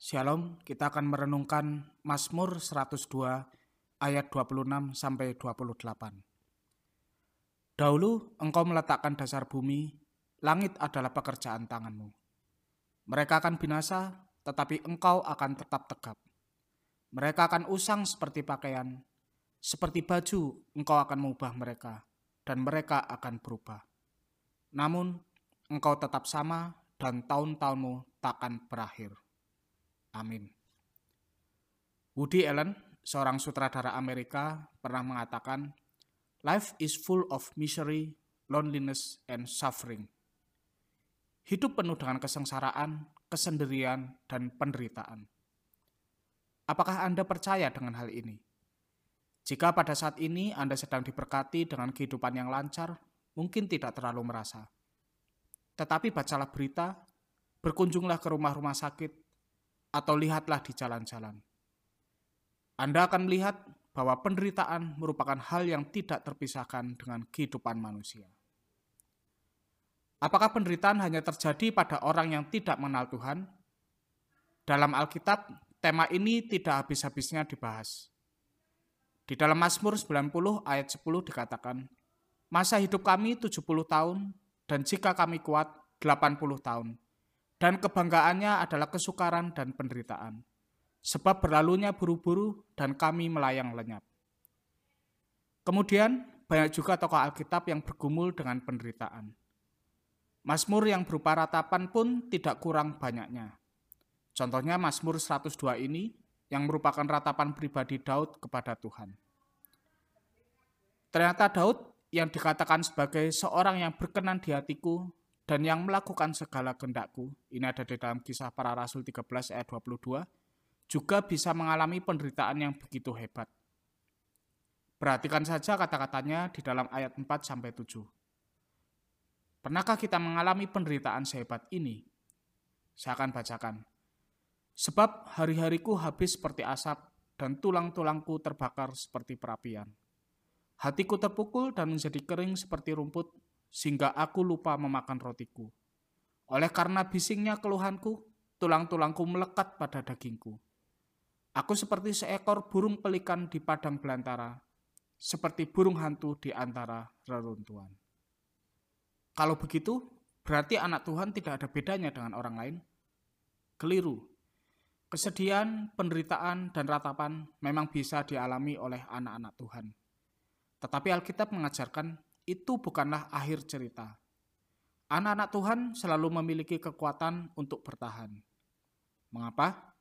Shalom, kita akan merenungkan Mazmur 102 ayat 26 sampai 28. Dahulu engkau meletakkan dasar bumi, langit adalah pekerjaan tanganmu. Mereka akan binasa, tetapi engkau akan tetap tegap. Mereka akan usang seperti pakaian, seperti baju engkau akan mengubah mereka, dan mereka akan berubah. Namun, engkau tetap sama dan tahun-tahunmu takkan berakhir. Amin. Woody Allen, seorang sutradara Amerika, pernah mengatakan, "Life is full of misery, loneliness, and suffering." Hidup penuh dengan kesengsaraan, kesendirian, dan penderitaan. Apakah Anda percaya dengan hal ini? Jika pada saat ini Anda sedang diberkati dengan kehidupan yang lancar, mungkin tidak terlalu merasa. Tetapi bacalah berita, berkunjunglah ke rumah-rumah sakit, atau lihatlah di jalan-jalan. Anda akan melihat bahwa penderitaan merupakan hal yang tidak terpisahkan dengan kehidupan manusia. Apakah penderitaan hanya terjadi pada orang yang tidak mengenal Tuhan? Dalam Alkitab, tema ini tidak habis-habisnya dibahas. Di dalam Mazmur 90 ayat 10 dikatakan, Masa hidup kami 70 tahun, dan jika kami kuat 80 tahun dan kebanggaannya adalah kesukaran dan penderitaan. Sebab berlalunya buru-buru dan kami melayang lenyap. Kemudian banyak juga tokoh Alkitab yang bergumul dengan penderitaan. Mazmur yang berupa ratapan pun tidak kurang banyaknya. Contohnya Mazmur 102 ini yang merupakan ratapan pribadi Daud kepada Tuhan. Ternyata Daud yang dikatakan sebagai seorang yang berkenan di hatiku dan yang melakukan segala kehendakku, ini ada di dalam kisah para rasul 13 ayat 22, juga bisa mengalami penderitaan yang begitu hebat. Perhatikan saja kata-katanya di dalam ayat 4 sampai 7. Pernahkah kita mengalami penderitaan sehebat ini? Saya akan bacakan. Sebab hari-hariku habis seperti asap dan tulang-tulangku terbakar seperti perapian. Hatiku terpukul dan menjadi kering seperti rumput sehingga aku lupa memakan rotiku. Oleh karena bisingnya keluhanku, tulang-tulangku melekat pada dagingku. Aku seperti seekor burung pelikan di padang belantara, seperti burung hantu di antara reruntuhan. Kalau begitu, berarti anak Tuhan tidak ada bedanya dengan orang lain. Keliru. Kesedihan, penderitaan, dan ratapan memang bisa dialami oleh anak-anak Tuhan. Tetapi Alkitab mengajarkan itu bukanlah akhir cerita. Anak-anak Tuhan selalu memiliki kekuatan untuk bertahan. Mengapa?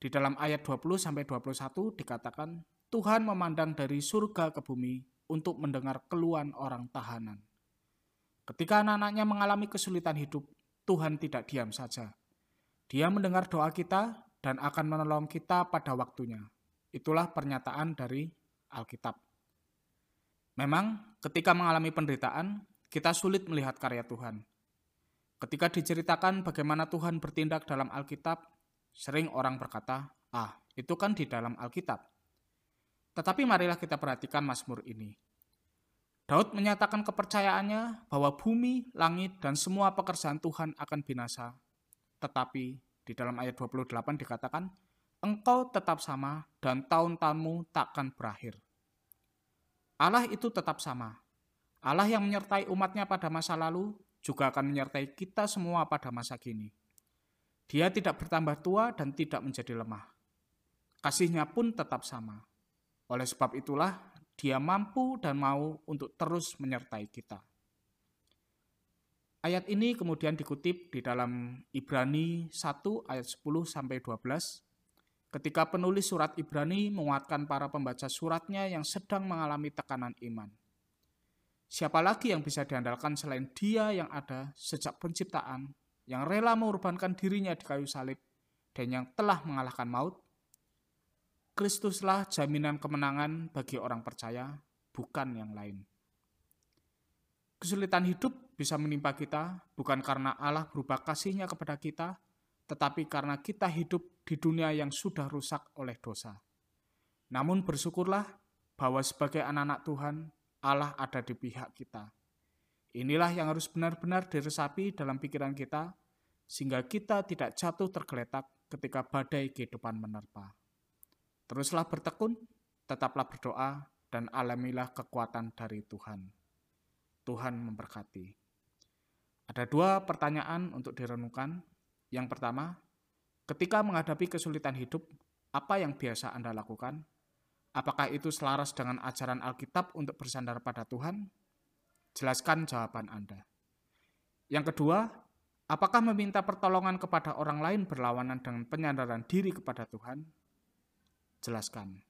Di dalam ayat 20 sampai 21 dikatakan Tuhan memandang dari surga ke bumi untuk mendengar keluhan orang tahanan. Ketika anak-anaknya mengalami kesulitan hidup, Tuhan tidak diam saja. Dia mendengar doa kita dan akan menolong kita pada waktunya. Itulah pernyataan dari Alkitab. Memang ketika mengalami penderitaan, kita sulit melihat karya Tuhan. Ketika diceritakan bagaimana Tuhan bertindak dalam Alkitab, sering orang berkata, "Ah, itu kan di dalam Alkitab." Tetapi marilah kita perhatikan Mazmur ini. Daud menyatakan kepercayaannya bahwa bumi, langit, dan semua pekerjaan Tuhan akan binasa. Tetapi di dalam ayat 28 dikatakan, Engkau tetap sama dan tahun-tahunmu takkan berakhir. Allah itu tetap sama. Allah yang menyertai umatnya pada masa lalu juga akan menyertai kita semua pada masa kini. Dia tidak bertambah tua dan tidak menjadi lemah. Kasihnya pun tetap sama. Oleh sebab itulah dia mampu dan mau untuk terus menyertai kita. Ayat ini kemudian dikutip di dalam Ibrani 1 ayat 10 sampai 12 ketika penulis surat Ibrani menguatkan para pembaca suratnya yang sedang mengalami tekanan iman. Siapa lagi yang bisa diandalkan selain dia yang ada sejak penciptaan, yang rela mengorbankan dirinya di kayu salib, dan yang telah mengalahkan maut? Kristuslah jaminan kemenangan bagi orang percaya, bukan yang lain. Kesulitan hidup bisa menimpa kita bukan karena Allah berubah kasihnya kepada kita, tetapi karena kita hidup di dunia yang sudah rusak oleh dosa. Namun bersyukurlah bahwa sebagai anak-anak Tuhan, Allah ada di pihak kita. Inilah yang harus benar-benar diresapi dalam pikiran kita, sehingga kita tidak jatuh tergeletak ketika badai kehidupan menerpa. Teruslah bertekun, tetaplah berdoa, dan alamilah kekuatan dari Tuhan. Tuhan memberkati. Ada dua pertanyaan untuk direnungkan. Yang pertama, ketika menghadapi kesulitan hidup, apa yang biasa Anda lakukan? Apakah itu selaras dengan ajaran Alkitab untuk bersandar pada Tuhan? Jelaskan jawaban Anda. Yang kedua, apakah meminta pertolongan kepada orang lain berlawanan dengan penyandaran diri kepada Tuhan? Jelaskan.